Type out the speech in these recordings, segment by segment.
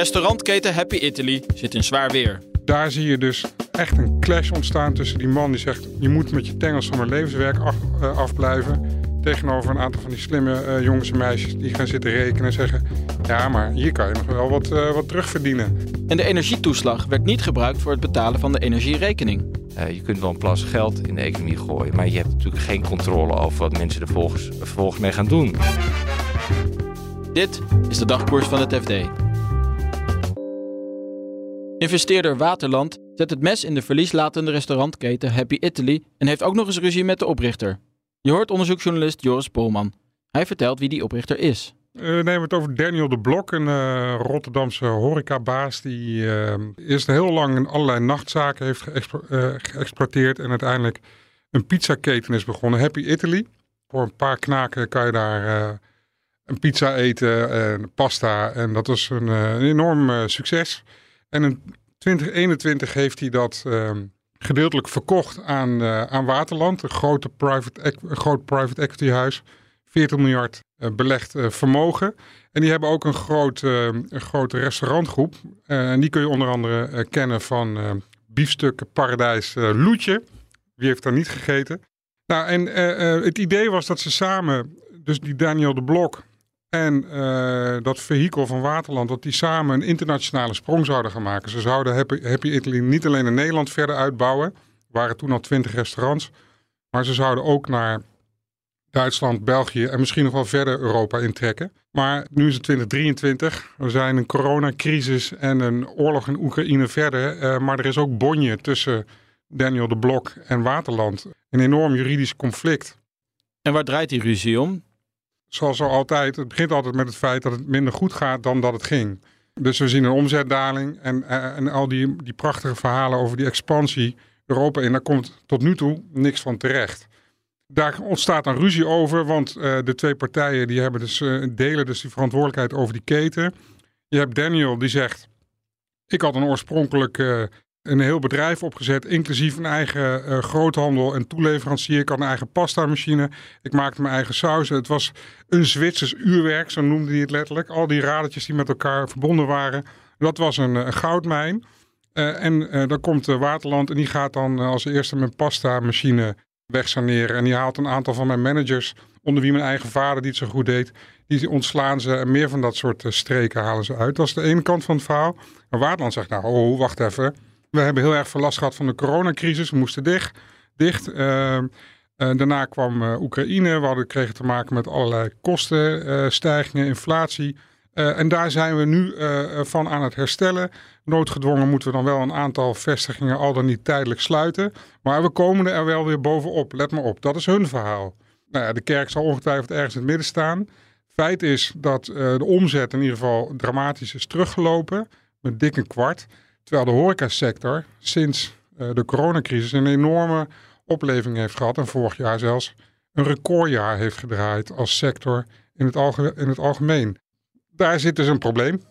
Restaurantketen Happy Italy zit in zwaar weer. Daar zie je dus echt een clash ontstaan tussen die man die zegt... je moet met je tengels van mijn levenswerk af, uh, afblijven... tegenover een aantal van die slimme uh, jongens en meisjes die gaan zitten rekenen en zeggen... ja, maar hier kan je nog wel wat, uh, wat terugverdienen. En de energietoeslag werd niet gebruikt voor het betalen van de energierekening. Uh, je kunt wel een plas geld in de economie gooien, maar je hebt natuurlijk geen controle over wat mensen er volgens, vervolgens mee gaan doen. Dit is de dagkoers van het FD. Investeerder Waterland zet het mes in de verlieslatende restaurantketen Happy Italy en heeft ook nog eens ruzie met de oprichter. Je hoort onderzoeksjournalist Joris Polman. Hij vertelt wie die oprichter is. Uh, we nemen het over Daniel de Blok, een uh, Rotterdamse horecabaas die uh, eerst heel lang in allerlei nachtzaken heeft geëxplo geëxploiteerd en uiteindelijk een pizzaketen is begonnen, Happy Italy. Voor een paar knaken kan je daar een pizza eten en pasta en dat was een, een enorm succes. En in 2021 heeft hij dat ehm, gedeeltelijk verkocht aan, aan Waterland, een, grote private, een groot private equity huis. 40 miljard uh, belegd uh, vermogen. En die hebben ook een, groot, uh, een grote restaurantgroep. en die kun je onder andere kennen van biefstukken paradijs Loetje. Wie heeft daar niet gegeten? Nou, en het idee was dat ze samen, dus die Daniel de Blok en dat vehikel van Waterland, dat die samen een internationale sprong zouden gaan maken. Ze zouden Happy, Happy Italy niet alleen in Nederland verder uitbouwen. Waren toen al twintig restaurants. Maar ze zouden ook naar Duitsland, België en misschien nog wel verder Europa intrekken. Maar nu is het 2023. We zijn een coronacrisis en een oorlog in Oekraïne verder. Uh, maar er is ook bonje tussen Daniel de Blok en Waterland. Een enorm juridisch conflict. En waar draait die ruzie om? Zoals zo altijd. Het begint altijd met het feit dat het minder goed gaat dan dat het ging. Dus we zien een omzetdaling en, uh, en al die, die prachtige verhalen over die expansie Europa in. Daar komt tot nu toe niks van terecht. Daar ontstaat een ruzie over, want uh, de twee partijen die hebben dus, uh, delen dus die verantwoordelijkheid over die keten. Je hebt Daniel die zegt, ik had een oorspronkelijk een heel bedrijf opgezet, inclusief een eigen groothandel en toeleverancier. Ik had een eigen pasta machine, ik maakte mijn eigen sausen. Het was een Zwitsers uurwerk, zo noemde hij het letterlijk. Al die radertjes die met elkaar verbonden waren, dat was een, een goudmijn. en dan komt Waterland en die gaat dan als eerste mijn pasta machine wegsaneren. En die haalt een aantal van mijn managers, onder wie mijn eigen vader die het zo goed deed, die ontslaan ze en meer van dat soort streken halen ze uit. Dat is de ene kant van het verhaal. Maar Waardland zegt nou, oh, wacht even. We hebben heel erg veel last gehad van de coronacrisis. We moesten dicht. dicht. Uh, uh, daarna kwam uh, Oekraïne. We hadden, kregen te maken met allerlei kostenstijgingen, inflatie. Uh, en daar zijn we nu van aan het herstellen. Noodgedwongen moeten we dan wel een aantal vestigingen al dan niet tijdelijk sluiten. Maar we komen er wel weer bovenop. Let maar op, dat is hun verhaal. Nou ja, de kerk zal ongetwijfeld ergens in het midden staan. Feit is dat de omzet in ieder geval dramatisch is teruggelopen. Met dik een kwart. Terwijl de horecasector sinds de coronacrisis een enorme opleving heeft gehad. En vorig jaar zelfs een recordjaar heeft gedraaid als sector in het, alge in het algemeen daar zit dus een probleem.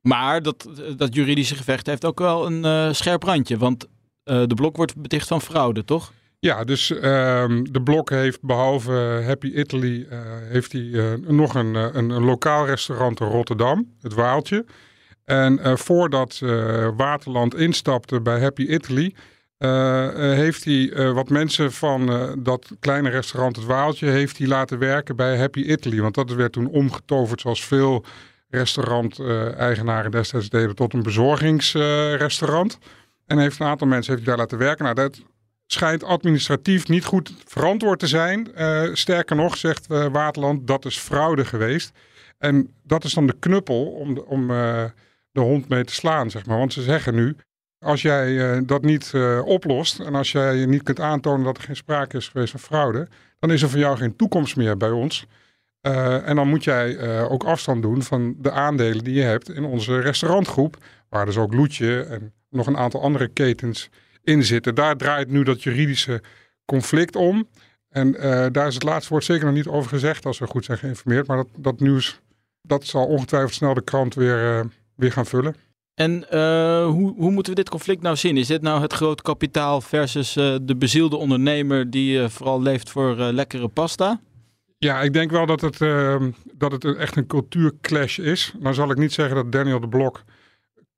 Maar dat, dat juridische gevecht heeft ook wel een uh, scherp randje. Want uh, de blok wordt beticht van fraude, toch? Ja, dus uh, de blok heeft behalve Happy Italy... heeft hij nog een, een, een, lokaal restaurant in Rotterdam, het Waaltje. En voordat Waterland instapte bij Happy Italy... heeft hij wat mensen van dat kleine restaurant Het Waaltje... heeft hij laten werken bij Happy Italy. Want dat werd toen omgetoverd zoals veel restaurant-eigenaren destijds deden tot een bezorgingsrestaurant. en heeft een aantal mensen heeft daar laten werken. Nou, dat schijnt administratief niet goed verantwoord te zijn. Uh, sterker nog, zegt uh, Waterland, dat is fraude geweest. En dat is dan de knuppel om, om uh, de hond mee te slaan, zeg maar. Want ze zeggen nu, Als jij uh, dat niet uh, oplost en als jij niet kunt aantonen dat er geen sprake is geweest van fraude, dan is er voor jou geen toekomst meer bij ons. Uh, en dan moet jij ook afstand doen van de aandelen die je hebt in onze restaurantgroep, waar dus ook Loetje en nog een aantal andere ketens in zitten. Daar draait nu dat juridische conflict om. En daar is het laatste woord zeker nog niet over gezegd als we goed zijn geïnformeerd. Maar dat, dat nieuws, dat zal ongetwijfeld snel de krant weer, weer gaan vullen. En uh, hoe, hoe moeten we dit conflict nou zien? Is dit nou het groot kapitaal versus uh, de bezielde ondernemer die uh, vooral leeft voor lekkere pasta? Ja, ik denk wel dat het, ehm, dat het echt een cultuurclash is. Dan zal ik niet zeggen dat Daniel de Blok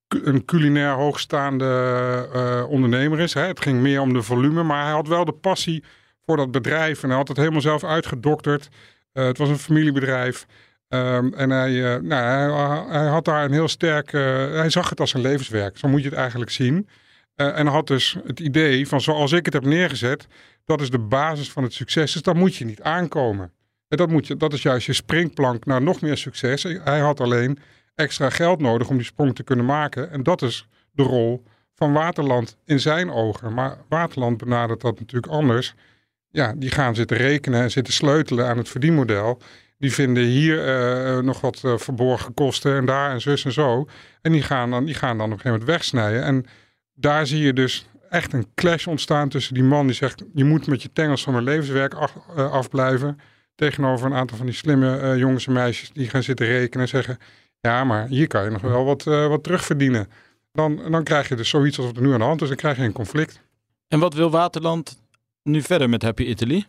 een culinair hoogstaande ondernemer is. Hè. Het ging meer om de volume, maar hij had wel de passie voor dat bedrijf. En hij had het helemaal zelf uitgedokterd. het was een familiebedrijf. Um, en hij, uh, nou, hij, had daar een heel sterk. Uh, hij zag het als een levenswerk. Zo moet je het eigenlijk zien. Uh, en had dus het idee van zoals ik het heb neergezet. Dat is de basis van het succes. Dus daar moet je niet aankomen. En dat, moet je, dat is juist je springplank naar nog meer succes. Hij had alleen extra geld nodig om die sprong te kunnen maken. En dat is de rol van Waterland in zijn ogen. Maar Waterland benadert dat natuurlijk anders. Ja, die gaan zitten rekenen en zitten sleutelen aan het verdienmodel. Die vinden hier uh, nog wat uh, verborgen kosten en daar en zus en zo. En die gaan, dan, die gaan dan op een gegeven moment wegsnijden. En daar zie je dus echt een clash ontstaan tussen die man die zegt... je moet met je tengels van mijn levenswerk af, afblijven... tegenover een aantal van die slimme jongens en meisjes die gaan zitten rekenen en zeggen... ja, maar hier kan je nog wel wat, wat terugverdienen. Dan, dan krijg je dus zoiets als er nu aan de hand is. Dan krijg je een conflict. En wat wil Waterland nu verder met Happy Italy?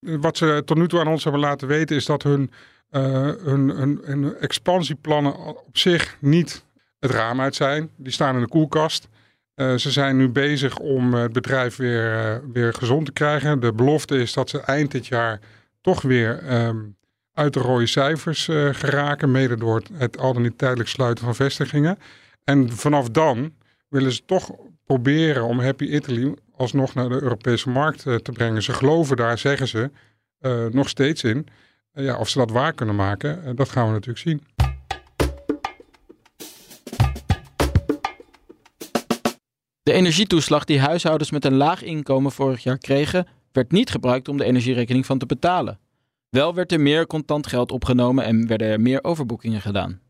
Wat ze tot nu toe aan ons hebben laten weten is dat hun, uh, hun, expansieplannen op zich niet het raam uit zijn. Die staan in de koelkast. Uh, ze zijn nu bezig om het bedrijf weer, uh, weer gezond te krijgen. De belofte is dat ze eind dit jaar toch weer um, uit de rode cijfers geraken. Mede door het al dan niet tijdelijk sluiten van vestigingen. En vanaf dan willen ze toch proberen om Happy Italy alsnog naar de Europese markt uh, te brengen. Ze geloven daar, zeggen ze, uh, nog steeds in. Uh, ja, of ze dat waar kunnen maken, dat gaan we natuurlijk zien. De energietoeslag die huishoudens met een laag inkomen vorig jaar kregen, werd niet gebruikt om de energierekening van te betalen. Wel werd er meer contant geld opgenomen en werden er meer overboekingen gedaan.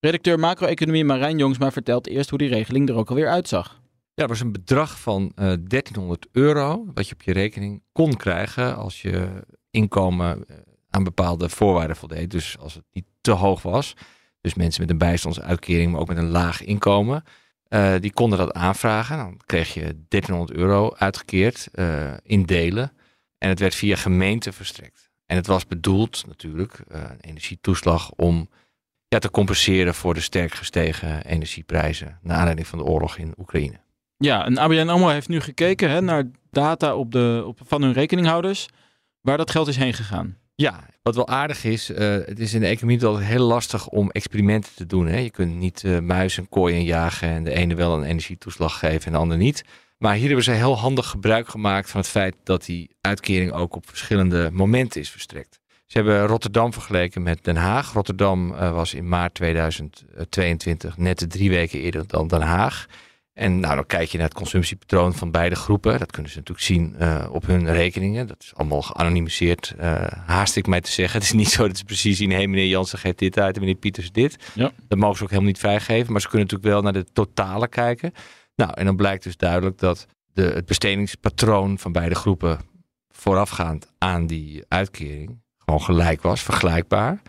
Redacteur macro-economie Marijn Jongsma vertelt eerst hoe die regeling er ook alweer uitzag. Ja, dat was een bedrag van uh, 1300 euro wat je op je rekening kon krijgen als je inkomen aan bepaalde voorwaarden voldeed. Dus als het niet te hoog was. Dus mensen met een bijstandsuitkering, maar ook met een laag inkomen. Uh, die konden dat aanvragen. Dan kreeg je 1300 euro uitgekeerd in delen. En het werd via gemeente verstrekt. En het was bedoeld natuurlijk, een energietoeslag, om ja, te compenseren voor de sterk gestegen energieprijzen. Naar aanleiding van de oorlog in Oekraïne. Ja, en ABN AMRO heeft nu gekeken hè, naar data op de, op, van hun rekeninghouders, waar dat geld is heen gegaan. Ja, wat wel aardig is, uh, het is in de economie altijd heel lastig om experimenten te doen. Hè? Je kunt niet uh, muizen kooien jagen en de ene wel een energietoeslag geven en de ander niet. Maar hier hebben ze heel handig gebruik gemaakt van het feit dat die uitkering ook op verschillende momenten is verstrekt. Ze hebben Rotterdam vergeleken met Den Haag. Rotterdam uh, was in maart 2022 net drie weken eerder dan Den Haag. En nou, dan kijk je naar het consumptiepatroon van beide groepen. Dat kunnen ze natuurlijk zien uh, op hun rekeningen. Dat is allemaal geanonimiseerd, uh, haast ik mij te zeggen. Het is niet zo dat ze precies zien, hé hey, meneer Jansen geeft dit uit en meneer Pieters dit. Ja. Dat mogen ze ook helemaal niet vrijgeven. Maar ze kunnen natuurlijk wel naar de totale kijken. Nou, en dan blijkt dus duidelijk dat de, het bestedingspatroon van beide groepen voorafgaand aan die uitkering gewoon gelijk was, vergelijkbaar.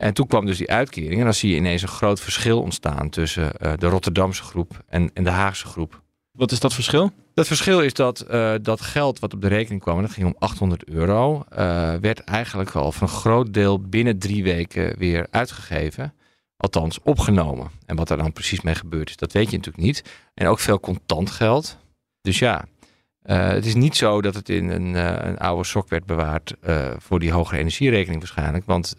En toen kwam dus die uitkering. En dan zie je ineens een groot verschil ontstaan tussen uh, de Rotterdamse groep en, en, de Haagse groep. Wat is dat verschil? Dat verschil is dat uh, dat geld wat op de rekening kwam, en dat ging om 800 euro, uh, werd eigenlijk al van een groot deel binnen drie weken weer uitgegeven. Althans, opgenomen. En wat er dan precies mee gebeurd is, dat weet je natuurlijk niet. En ook veel contant geld. Dus ja, het is niet zo dat het in een, een oude sok werd bewaard voor die hogere energierekening waarschijnlijk. Want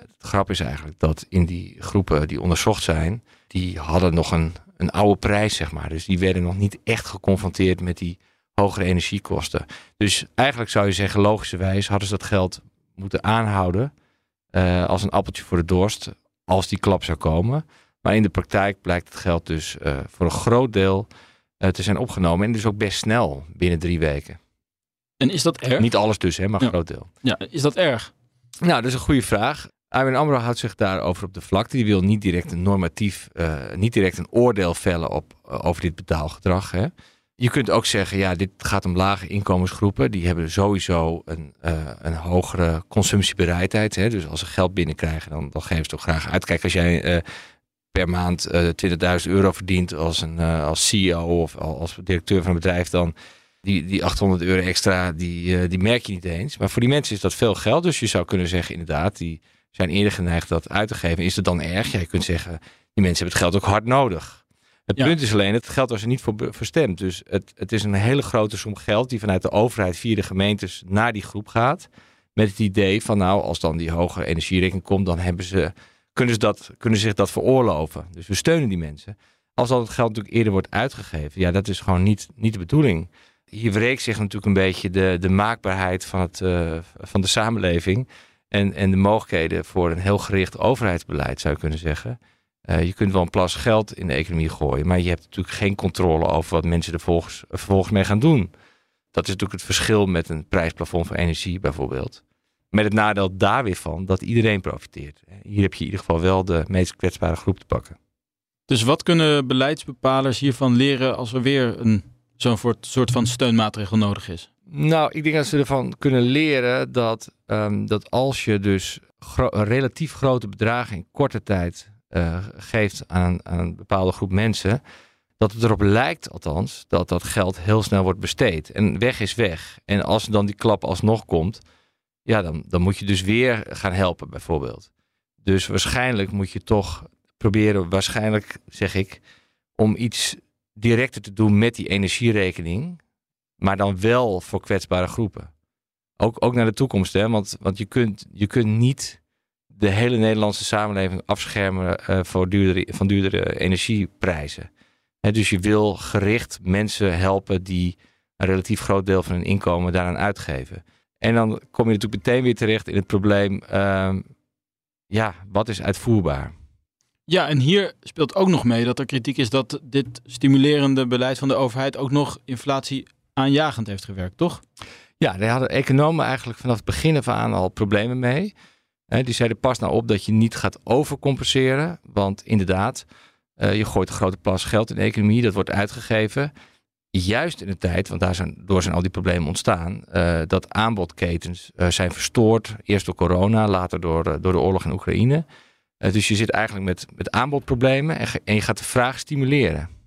het grap is eigenlijk dat in die groepen die onderzocht zijn, die hadden nog een, een oude prijs, zeg maar. Dus die werden nog niet echt geconfronteerd met die hogere energiekosten. Dus eigenlijk zou je zeggen, logischerwijs hadden ze dat geld moeten aanhouden uh, als een appeltje voor de dorst, als die klap zou komen. Maar in de praktijk blijkt het geld dus voor een groot deel te zijn opgenomen. En dus ook best snel, binnen drie weken. En is dat erg? Niet alles dus, hè, maar een groot deel. Ja, is dat erg? Nou, dat is een goede vraag. ABN AMRO houdt zich daarover op de vlakte. Die wil niet direct een normatief, uh, niet direct een oordeel vellen op, uh, over dit betaalgedrag. Hè. Je kunt ook zeggen, ja, dit gaat om lage inkomensgroepen. Die hebben sowieso een, uh, een hogere consumptiebereidheid. Hè. Dus als ze geld binnenkrijgen, dan, dan geven ze toch graag uit. Kijk, als jij per maand 20.000 euro verdient als, een, als CEO of als directeur van een bedrijf, dan die, die 800 euro extra, die, die merk je niet eens. Maar voor die mensen is dat veel geld. Dus je zou kunnen zeggen, inderdaad, die zijn eerder geneigd dat uit te geven. Is het dan erg? Ja, je kunt zeggen, die mensen hebben het geld ook hard nodig. Het punt is alleen, het geld was er niet voor verstemd. Dus het, het is een hele grote som geld die vanuit de overheid via de gemeentes naar die groep gaat. Met het idee van nou, als dan die hoge energierekening komt, dan hebben ze, kunnen, ze dat, kunnen ze zich dat veroorloven. Dus we steunen die mensen. Als dat het geld natuurlijk eerder wordt uitgegeven, ja, dat is gewoon niet, niet de bedoeling. Hier wreekt zich natuurlijk een beetje de, de maakbaarheid van, het, uh, van de samenleving. En, en de mogelijkheden voor een heel gericht overheidsbeleid, zou je kunnen zeggen. Uh, je kunt wel een plas geld in de economie gooien, maar je hebt natuurlijk geen controle over wat mensen er vervolgens, vervolgens mee gaan doen. Dat is natuurlijk het verschil met een prijsplafond voor energie bijvoorbeeld. Met het nadeel daar weer van dat iedereen profiteert. Hier heb je in ieder geval wel de meest kwetsbare groep te pakken. Dus wat kunnen beleidsbepalers hiervan leren als er weer een zo'n soort van steunmaatregel nodig is? Nou, ik denk dat ze ervan kunnen leren dat, um, dat als je dus relatief grote bedragen in korte tijd uh, geeft aan, aan een bepaalde groep mensen, dat het erop lijkt althans dat dat geld heel snel wordt besteed. En weg is weg. En als dan die klap alsnog komt, ja, dan, dan moet je dus weer gaan helpen bijvoorbeeld. Dus waarschijnlijk moet je toch proberen, waarschijnlijk zeg ik, om iets directer te doen met die energierekening maar dan wel voor kwetsbare groepen. Ook, ook naar de toekomst, hè? Want, want je, kunt, je kunt niet de hele Nederlandse samenleving afschermen uh, voor duurdere, van duurdere energieprijzen. Dus je wil gericht mensen helpen die een relatief groot deel van hun inkomen daaraan uitgeven. En dan kom je natuurlijk meteen weer terecht in het probleem, uh, ja, wat is uitvoerbaar? Ja, en hier speelt ook nog mee dat er kritiek is dat dit stimulerende beleid van de overheid ook nog inflatie aanjagend heeft gewerkt, toch? Ja, daar hadden economen eigenlijk vanaf het begin af aan al problemen mee. die zeiden pas nou op dat je niet gaat overcompenseren. Want inderdaad, uh, je gooit een grote plas geld in de economie, dat wordt uitgegeven. Juist in de tijd, want daar zijn, door zijn al die problemen ontstaan, uh, dat aanbodketens uh, zijn verstoord. Eerst door corona, later door, door de oorlog in Oekraïne. dus je zit eigenlijk met, met aanbodproblemen en, en je gaat de vraag stimuleren.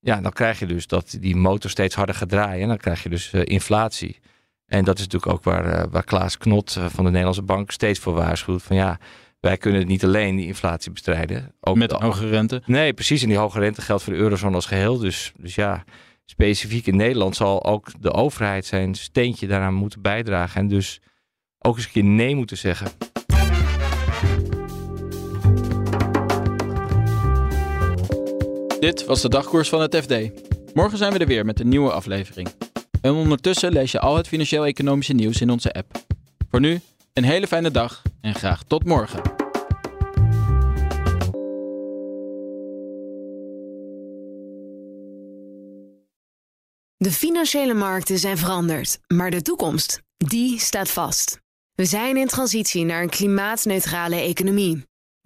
Ja, dan krijg je dus dat die motor steeds harder gaat draaien. En dan krijg je dus uh, inflatie. En dat is natuurlijk ook waar, uh, waar Klaas Knot uh, van de Nederlandse Bank steeds voor waarschuwt. Van ja, wij kunnen niet alleen die inflatie bestrijden. Ook Met de hoge rente? Nee, precies. En die hoge rente geldt voor de eurozone als geheel. Dus, dus ja, specifiek in Nederland zal ook de overheid zijn steentje daaraan moeten bijdragen. En dus ook eens een keer nee moeten zeggen. Dit was de dagkoers van het FD. Morgen zijn we er weer met een nieuwe aflevering. En ondertussen lees je al het financieel-economische nieuws in onze app. Voor nu, een hele fijne dag en graag tot morgen. De financiële markten zijn veranderd, maar de toekomst, die staat vast. We zijn in transitie naar een klimaatneutrale economie.